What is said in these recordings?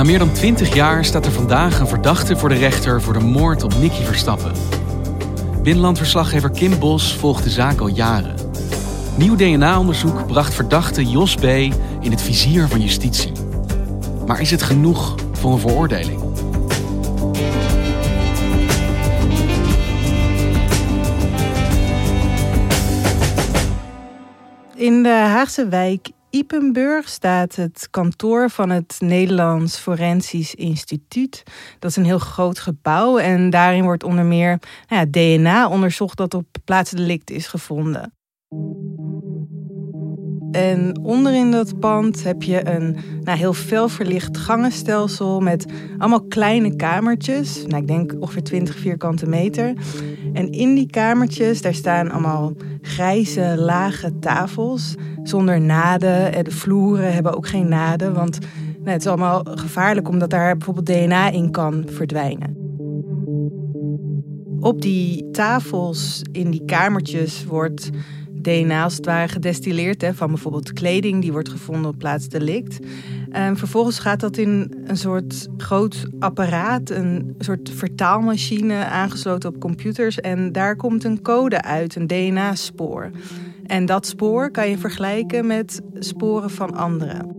Na meer dan 20 jaar staat er vandaag een verdachte voor de rechter voor de moord op Nicky Verstappen. Binnenlandverslaggever Kim Bos volgt de zaak al jaren. Nieuw DNA-onderzoek bracht verdachte Jos B. in het vizier van justitie. Maar is het genoeg voor een veroordeling? In de Haagse wijk Ipenburg staat het kantoor van het Nederlands Forensisch Instituut. Dat is een heel groot gebouw en daarin wordt onder meer nou ja, DNA onderzocht dat op plaatsdelict is gevonden. En onderin dat pand heb je een nou, heel fel verlicht gangenstelsel met allemaal kleine kamertjes. Nou, ik denk ongeveer 20 vierkante meter. En in die kamertjes, daar staan allemaal grijze, lage tafels zonder naden. En de vloeren hebben ook geen naden, want nou, het is allemaal gevaarlijk omdat daar bijvoorbeeld DNA in kan verdwijnen. Op die tafels in die kamertjes wordt DNA als gedestilleerd hè, van bijvoorbeeld kleding die wordt gevonden op plaats delict. En vervolgens gaat dat in een soort groot apparaat, een soort vertaalmachine aangesloten op computers. En daar komt een code uit, een DNA-spoor. En dat spoor kan je vergelijken met sporen van anderen.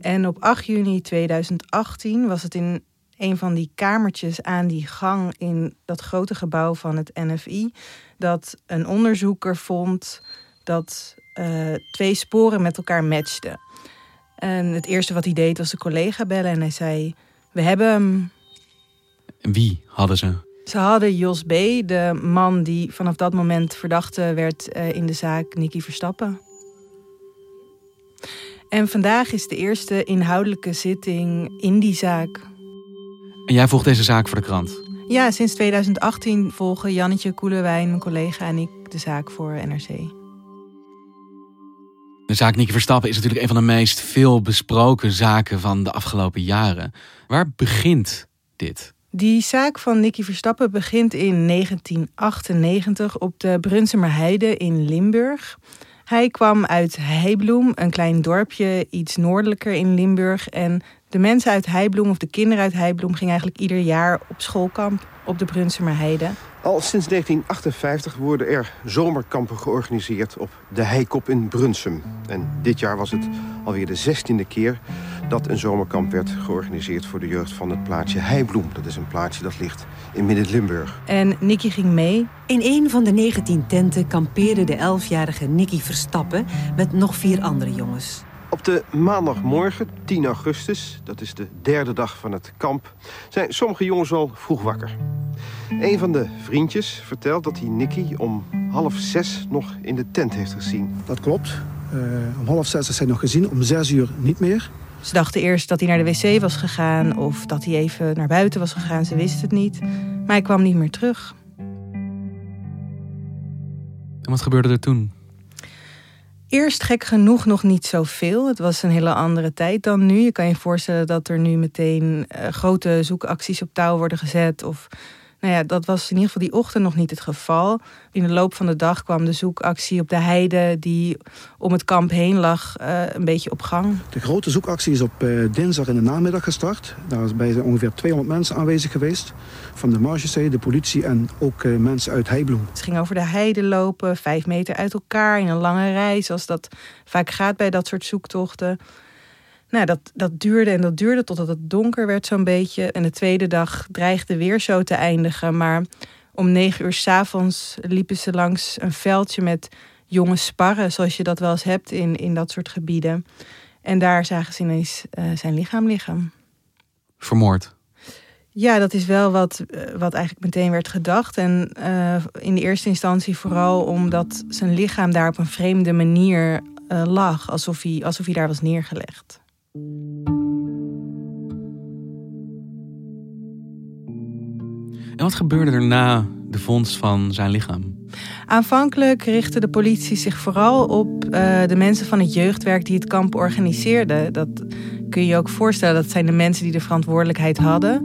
En op 8 juni 2018 was het in een van die kamertjes aan die gang in dat grote gebouw van het NFI dat een onderzoeker vond dat uh, twee sporen met elkaar matchten. En het eerste wat hij deed was een collega bellen en hij zei: We hebben hem. Wie hadden ze? Ze hadden Jos B., de man die vanaf dat moment verdachte werd uh, in de zaak Nicky Verstappen. En vandaag is de eerste inhoudelijke zitting in die zaak. En jij volgt deze zaak voor de krant? Ja, sinds 2018 volgen Jannetje Koelewijn, mijn collega en ik de zaak voor NRC. De zaak Nicky Verstappen is natuurlijk een van de meest veel besproken zaken van de afgelopen jaren. Waar begint dit? Die zaak van Nicky Verstappen begint in 1998 op de Brunsumer Heide in Limburg. Hij kwam uit Heibloem, een klein dorpje iets noordelijker in Limburg. En de mensen uit Heibloem of de kinderen uit Heibloem gingen eigenlijk ieder jaar op schoolkamp op de Brunsumer Heide. Al sinds 1958 worden er zomerkampen georganiseerd op de Heikop in Brunsum. En dit jaar was het alweer de zestiende keer dat een zomerkamp werd georganiseerd voor de jeugd van het plaatsje Heibloem. Dat is een plaatsje dat ligt in Midden-Limburg. En Nicky ging mee. In een van de 19 tenten kampeerde de 11-jarige Nicky Verstappen met nog vier andere jongens. Op de maandagmorgen, 10 augustus, dat is de derde dag van het kamp... zijn sommige jongens al vroeg wakker. Een van de vriendjes vertelt dat hij Nicky om half zes nog in de tent heeft gezien. Dat klopt. Uh, om half zes is hij nog gezien, om zes uur niet meer. Ze dachten eerst dat hij naar de wc was gegaan of dat hij even naar buiten was gegaan. Ze wisten het niet. Maar hij kwam niet meer terug. En wat gebeurde er toen? Eerst gek genoeg nog niet zoveel. Het was een hele andere tijd dan nu. Je kan je voorstellen dat er nu meteen uh, grote zoekacties op touw worden gezet. Of Nou ja, dat was in ieder geval die ochtend nog niet het geval. In de loop van de dag kwam de zoekactie op de heide die om het kamp heen lag uh, een beetje op gang. De grote zoekactie is op uh, dinsdag in de namiddag gestart. Daar zijn ongeveer 200 mensen aanwezig geweest. Van de Margezee, de politie en ook uh, mensen uit Heibloem. Het ging over de heide lopen, vijf meter uit elkaar in een lange rij. Zoals dat vaak gaat bij dat soort zoektochten. Nou, dat, dat duurde en dat duurde totdat het donker werd zo'n beetje. En de tweede dag dreigde weer zo te eindigen. Maar om negen uur s'avonds liepen ze langs een veldje met jonge sparren, zoals je dat wel eens hebt in, in dat soort gebieden. En daar zagen ze ineens uh, zijn lichaam liggen. Vermoord? Ja, dat is wel wat, uh, wat eigenlijk meteen werd gedacht. En uh, in de eerste instantie vooral omdat zijn lichaam daar op een vreemde manier lag. Alsof hij, alsof hij daar was neergelegd. En wat gebeurde er na de vondst van zijn lichaam? Aanvankelijk richtte de politie zich vooral op uh, de mensen van het jeugdwerk die het kamp organiseerden. Dat kun je je ook voorstellen, dat zijn de mensen die de verantwoordelijkheid hadden.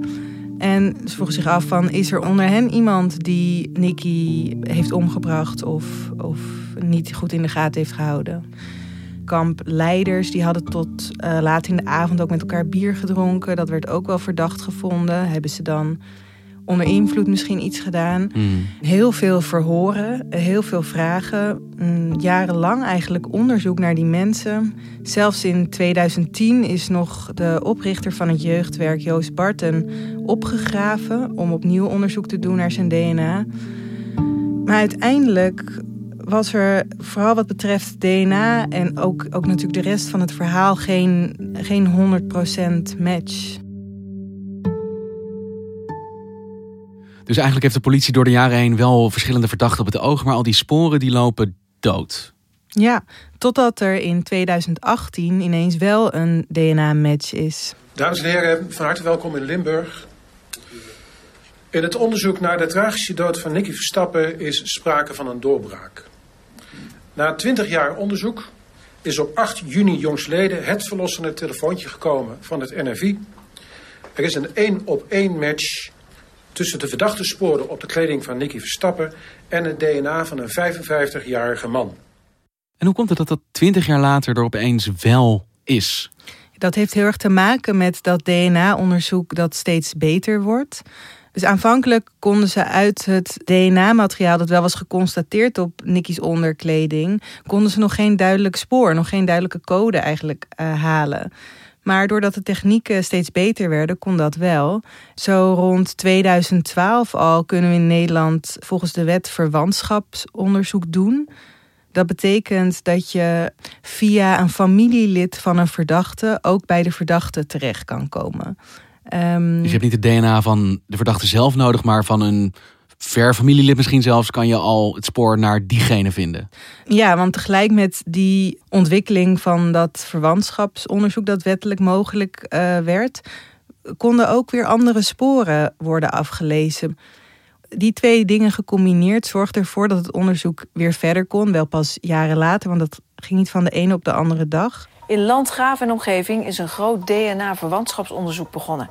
En ze vroegen zich af van, is er onder hen iemand die Nicky heeft omgebracht of, of niet goed in de gaten heeft gehouden? Kampleiders die hadden tot uh, laat in de avond ook met elkaar bier gedronken. Dat werd ook wel verdacht gevonden. Hebben ze dan onder invloed misschien iets gedaan? Hmm. Heel veel verhoren, heel veel vragen. Mm, jarenlang eigenlijk onderzoek naar die mensen. Zelfs in 2010 is nog de oprichter van het jeugdwerk, Joost Barten, opgegraven om opnieuw onderzoek te doen naar zijn DNA. Maar uiteindelijk was er vooral wat betreft DNA en ook, ook natuurlijk de rest van het verhaal geen, geen 100% match. Dus eigenlijk heeft de politie door de jaren heen wel verschillende verdachten op het oog, maar al die sporen die lopen dood. Ja, totdat er in 2018 ineens wel een DNA-match is. Dames en heren, van harte welkom in Limburg. In het onderzoek naar de tragische dood van Nicky Verstappen is sprake van een doorbraak. Na 20 jaar onderzoek is op 8 juni jongstleden het verlossende telefoontje gekomen van het NFI. Er is een één op één match tussen de verdachte sporen op de kleding van Nicky Verstappen en het DNA van een 55-jarige man. En hoe komt het dat dat 20 jaar later er opeens wel is? Dat heeft heel erg te maken met dat DNA-onderzoek dat steeds beter wordt. Dus aanvankelijk konden ze uit het DNA-materiaal dat wel was geconstateerd op Nicky's onderkleding, konden ze nog geen duidelijk spoor, nog geen duidelijke code eigenlijk uh, halen. Maar doordat de technieken steeds beter werden, kon dat wel. Zo rond 2012 al kunnen we in Nederland volgens de wet verwantschapsonderzoek doen. Dat betekent dat je via een familielid van een verdachte ook bij de verdachte terecht kan komen. Um, dus je hebt niet het DNA van de verdachte zelf nodig, maar van een ver familielid misschien zelfs kan je al het spoor naar diegene vinden. Ja, want tegelijk met die ontwikkeling van dat verwantschapsonderzoek dat wettelijk mogelijk uh, werd, konden ook weer andere sporen worden afgelezen. Die twee dingen gecombineerd zorgde ervoor dat het onderzoek weer verder kon. Wel pas jaren later, want dat ging niet van de ene op de andere dag. In Landgraaf en omgeving is een groot DNA-verwantschapsonderzoek begonnen.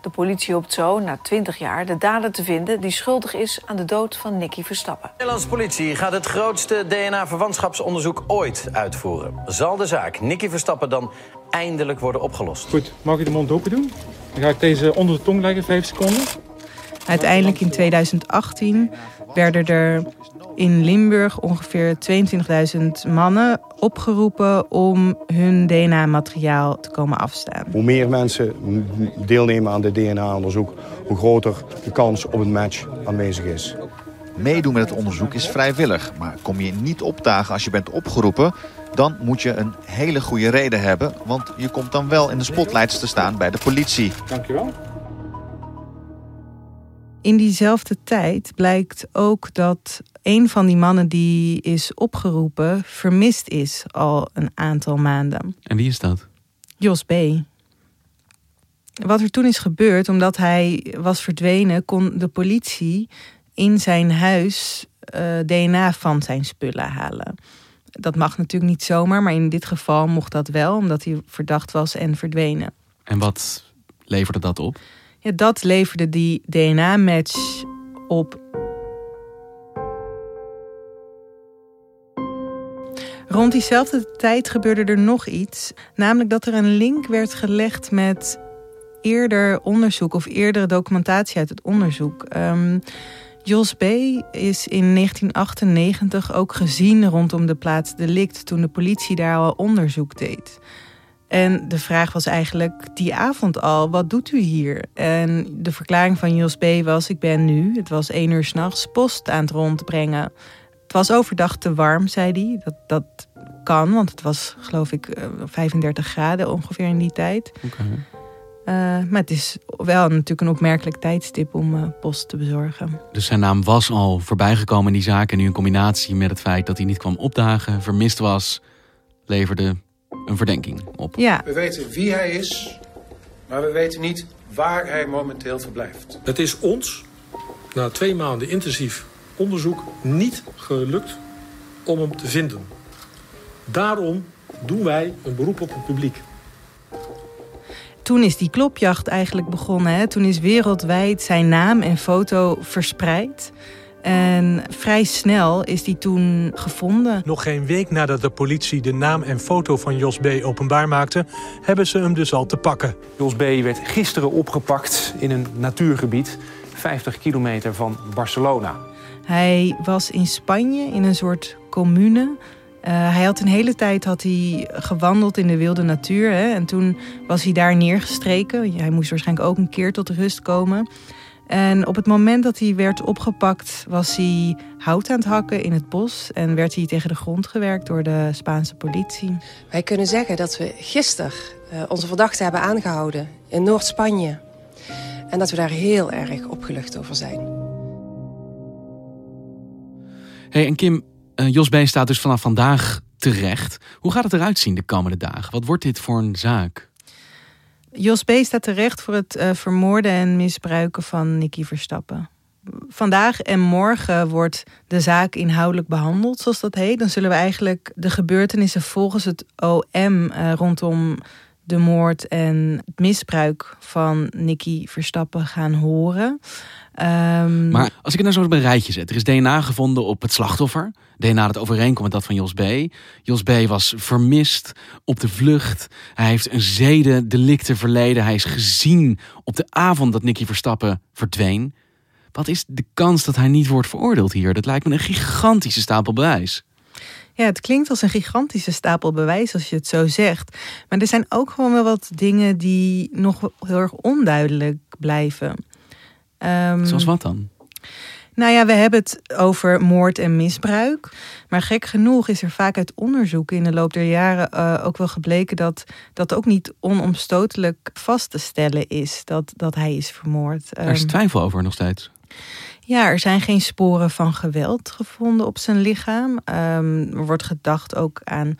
De politie hoopt zo, na 20 jaar, de dader te vinden... die schuldig is aan de dood van Nicky Verstappen. De Nederlandse politie gaat het grootste DNA-verwantschapsonderzoek ooit uitvoeren. Zal de zaak Nicky Verstappen dan eindelijk worden opgelost? Goed, mag ik de mond open doen? Dan ga ik deze onder de tong leggen, 5 seconden. Uiteindelijk in 2018 werden er in Limburg ongeveer 22.000 mannen opgeroepen om hun DNA-materiaal te komen afstaan. Hoe meer mensen deelnemen aan dit DNA-onderzoek, hoe groter de kans op een match aanwezig is. Meedoen met het onderzoek is vrijwillig, maar kom je niet opdagen als je bent opgeroepen, dan moet je een hele goede reden hebben, want je komt dan wel in de spotlights te staan bij de politie. Dankjewel. In diezelfde tijd blijkt ook dat een van die mannen die is opgeroepen vermist is al een aantal maanden. En wie is dat? Jos B. Wat er toen is gebeurd, omdat hij was verdwenen, kon de politie in zijn huis uh, eh, DNA van zijn spullen halen. Dat mag natuurlijk niet zomaar, maar in dit geval mocht dat wel, omdat hij verdacht was en verdwenen. En wat leverde dat op? Ja, dat leverde die DNA-match op. Rond diezelfde tijd gebeurde er nog iets, namelijk dat er een link werd gelegd met eerder onderzoek of eerdere documentatie uit het onderzoek. Um, Jos B. is in 1998 ook gezien rondom de plaats delict toen de politie daar al onderzoek deed. En de vraag was eigenlijk die avond al, wat doet u hier? En de verklaring van Jos B. was, ik ben nu, het was één uur s'nachts, post aan het rondbrengen. Het was overdag te warm, zei hij. Dat, dat kan, want het was geloof ik 35 eh, graden ongeveer in die tijd. Uh, maar het is wel natuurlijk een opmerkelijk tijdstip om uh, post te bezorgen. Dus zijn naam was al voorbijgekomen in die zaak. En nu in combinatie met het feit dat hij niet kwam opdagen, vermist was, leverde een verdenking op. Ja. We weten wie hij is, maar we weten niet waar hij momenteel verblijft. Het is ons, na twee maanden intensief onderzoek, niet gelukt om hem te vinden. Daarom doen wij een beroep op het publiek. Toen is die klopjacht eigenlijk begonnen. Hè? Toen is wereldwijd zijn naam en foto verspreid. En vrij snel is die toen gevonden. Nog geen week nadat de politie de naam en foto van Jos B. openbaar maakte... hebben ze hem dus al te pakken. Jos B. werd gisteren opgepakt in een natuurgebied... 50 kilometer van Barcelona. Hij was in Spanje in een soort commune uh, hij had een hele tijd had hij gewandeld in de wilde natuur. Hè, en toen was hij daar neergestreken. Hij moest waarschijnlijk ook een keer tot rust komen. En op het moment dat hij werd opgepakt, was hij hout aan het hakken in het bos. En werd hij tegen de grond gewerkt door de Spaanse politie. Wij kunnen zeggen dat we gisteren uh, onze verdachte hebben aangehouden in Noord-Spanje. En dat we daar heel erg opgelucht over zijn. Hey, en Kim, uh, Jos B. staat dus vanaf vandaag terecht. Hoe gaat het eruit zien de komende dagen? Wat wordt dit voor een zaak? Jos B. staat terecht voor het uh, vermoorden en misbruiken van Nicky Verstappen. Vandaag en morgen wordt de zaak inhoudelijk behandeld, zoals dat heet. Dan zullen we eigenlijk de gebeurtenissen volgens het OM eh, rondom de moord en het misbruik van Nicky Verstappen gaan horen. Um... Maar als ik het nou zo op een rijtje zet. Er is DNA gevonden op het slachtoffer. DNA dat overeenkomt met dat van Jos B. Jos B. was vermist op de vlucht. Hij heeft een zedendelicte verleden. Hij is gezien op de avond dat Nicky Verstappen verdween. Wat is de kans dat hij niet wordt veroordeeld hier? Dat lijkt me een gigantische stapel bewijs. Ja, het klinkt als een gigantische stapel bewijs als je het zo zegt. Maar er zijn ook gewoon wel wat dingen die nog heel erg onduidelijk blijven. Um, Zoals wat dan? Nou ja, we hebben het over moord en misbruik. Maar gek genoeg is er vaak uit onderzoek in de loop der jaren uh, ook wel gebleken dat dat ook niet onomstotelijk vast te stellen is dat, dat hij is vermoord. Er is ehm, twijfel over nog steeds. Ja, er zijn geen sporen van geweld gevonden op zijn lichaam. Um, er wordt gedacht ook aan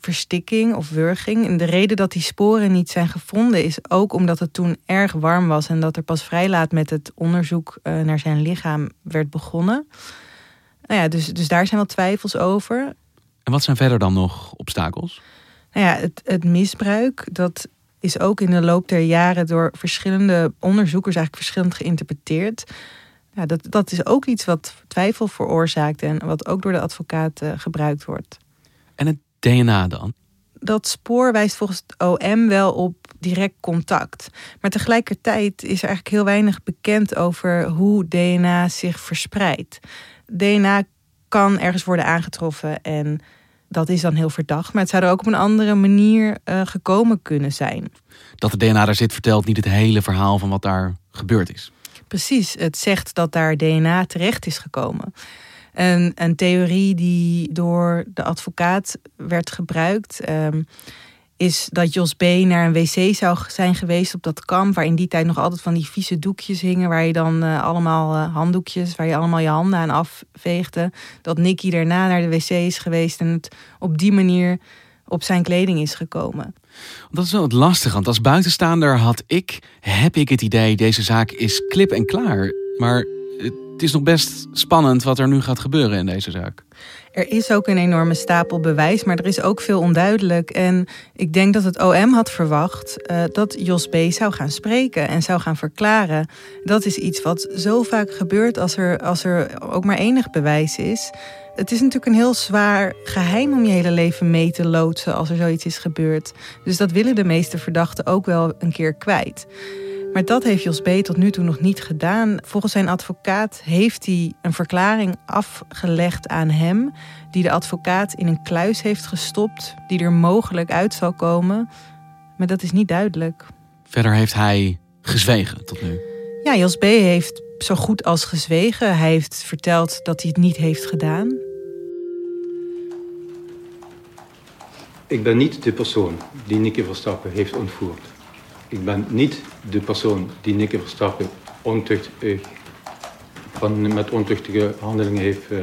verstikking of wurging. En de reden dat die sporen niet zijn gevonden is ook omdat het toen erg warm was en dat er pas vrij laat met het onderzoek uh, naar zijn lichaam werd begonnen. Nou ja, dus, dus daar zijn wel twijfels over. En wat zijn verder dan nog obstakels? Nou ja, het, het misbruik, dat is ook in de loop der jaren door verschillende onderzoekers eigenlijk verschillend geïnterpreteerd. Ja, dat, dat is ook iets wat twijfel veroorzaakt en wat ook door de advocaat uh, gebruikt wordt. En het DNA dan? Dat spoor wijst volgens het OM wel op direct contact. Maar tegelijkertijd is er eigenlijk heel weinig bekend over hoe DNA zich verspreidt. DNA kan ergens worden aangetroffen en dat is dan heel verdacht. Maar het zou er ook op een andere manier uh, gekomen kunnen zijn. Dat de DNA daar zit vertelt niet het hele verhaal van wat daar gebeurd is. Precies, het zegt dat daar DNA terecht is gekomen. Een, een theorie die door de advocaat werd gebruikt. Ehm, is dat Jos B. naar een wc zou zijn geweest op dat kamp. Waar in die tijd nog altijd van die vieze doekjes hingen. Waar je dan uh, allemaal uh, handdoekjes, waar je allemaal je handen aan afveegde. Dat Nicky daarna naar de wc is geweest en het op die manier op zijn kleding is gekomen. Dat is wel het lastige, want als buitenstaander had ik, heb ik het idee, deze zaak is klip en klaar. Maar Het is nog best spannend wat er nu gaat gebeuren in deze zaak. Er is ook een enorme stapel bewijs, maar er is ook veel onduidelijk. En ik denk dat het OM had verwacht uh, dat Jos B. zou gaan spreken en zou gaan verklaren. Dat is iets wat zo vaak gebeurt als er, als er ook maar enig bewijs is. Het is natuurlijk een heel zwaar geheim om je hele leven mee te loodsen als er zoiets is gebeurd. Dus dat willen de meeste verdachten ook wel een keer kwijt. Maar dat heeft Jos B. tot nu toe nog niet gedaan. Volgens zijn advocaat heeft hij een verklaring afgelegd aan hem, die de advocaat in een kluis heeft gestopt, die er mogelijk uit zal komen. Maar dat is niet duidelijk. Verder heeft hij gezwegen tot nu. Ja, Jos B. heeft zo goed als gezwegen. Hij heeft verteld dat hij het niet heeft gedaan. Ik ben niet de persoon die Nicky Verstappen heeft ontvoerd. Ik ben niet de persoon die Nicky Verstappen ontucht, eh, van, met ontuchtige handelingen heeft uh,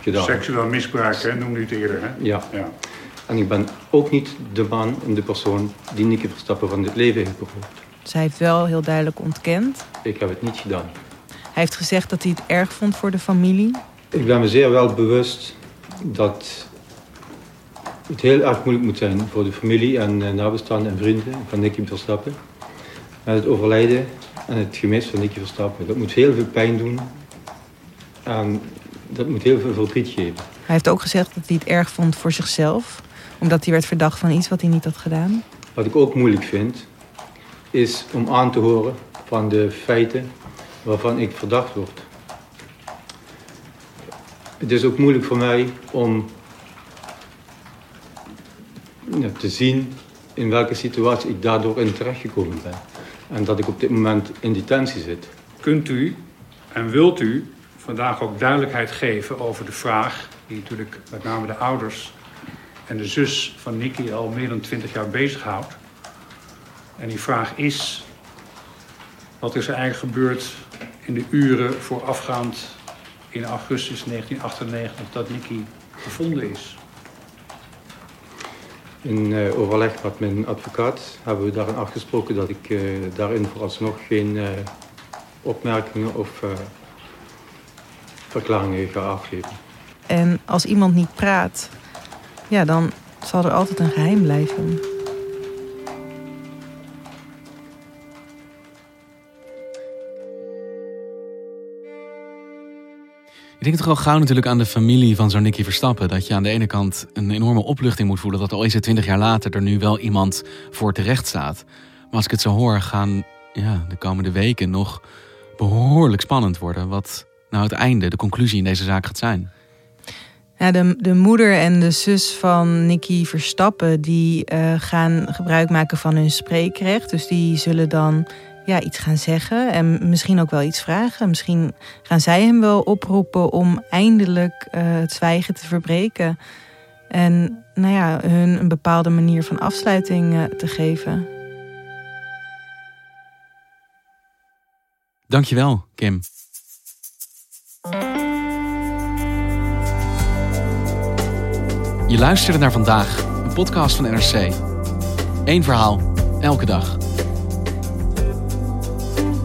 gedaan. Seksueel misbruik, hè, noemde u het eerder. Hè? Ja. ja. En ik ben ook niet de man en de persoon die Nicky Verstappen van dit leven heeft beroofd. Zij heeft wel heel duidelijk ontkend. Ik heb het niet gedaan. Hij heeft gezegd dat hij het erg vond voor de familie. Ik ben me zeer wel bewust dat het heel erg moeilijk moet zijn voor de familie en eh, nabestaanden en vrienden van Nicky Verstappen. Met het overlijden en het gemis van Nicky Verstappen. Dat moet heel veel pijn doen. En dat moet heel veel verdriet geven. Hij heeft ook gezegd dat hij het erg vond voor zichzelf. Omdat hij werd verdacht van iets wat hij niet had gedaan. Wat ik ook moeilijk vind, is om aan te horen van de feiten waarvan ik verdacht word. Het is ook moeilijk voor mij om ja, te zien in welke situatie ik daardoor in terechtgekomen ben. En dat ik op dit moment in detentie zit. Kunt u en wilt u vandaag ook duidelijkheid geven over de vraag die natuurlijk met name de ouders en de zus van Nicky al meer dan twintig jaar bezighoudt. En die vraag is, wat is er eigenlijk gebeurd in de uren voorafgaand in augustus 1998 dat Nicky gevonden is? In uh, overleg met mijn advocaat hebben we daarin afgesproken dat ik uh, daarin vooralsnog geen uh, opmerkingen of verklaringen ga afgeven. En als iemand niet praat, ja, dan zal er altijd een geheim blijven. Denk toch wel gauw natuurlijk aan de familie van zo'n Nicky Verstappen. Dat je aan de ene kant een enorme opluchting moet voelen. Dat al is het twintig jaar later er nu wel iemand voor terecht staat. Maar als ik het zo hoor, gaan ja, de komende weken nog behoorlijk spannend worden. Wat nou het einde, de conclusie in deze zaak gaat zijn. Ja, de, de moeder en de zus van Nicky Verstappen... die uh, gaan gebruik maken van hun spreekrecht. Dus die zullen dan ja, iets gaan zeggen en misschien ook wel iets vragen. Misschien gaan zij hem wel oproepen om eindelijk uh, het zwijgen te verbreken. En nou ja, hun een bepaalde manier van afsluiting uh, te geven. Dankjewel, Kim. Je luisterde naar vandaag, een podcast van NRC. Eén verhaal, elke dag.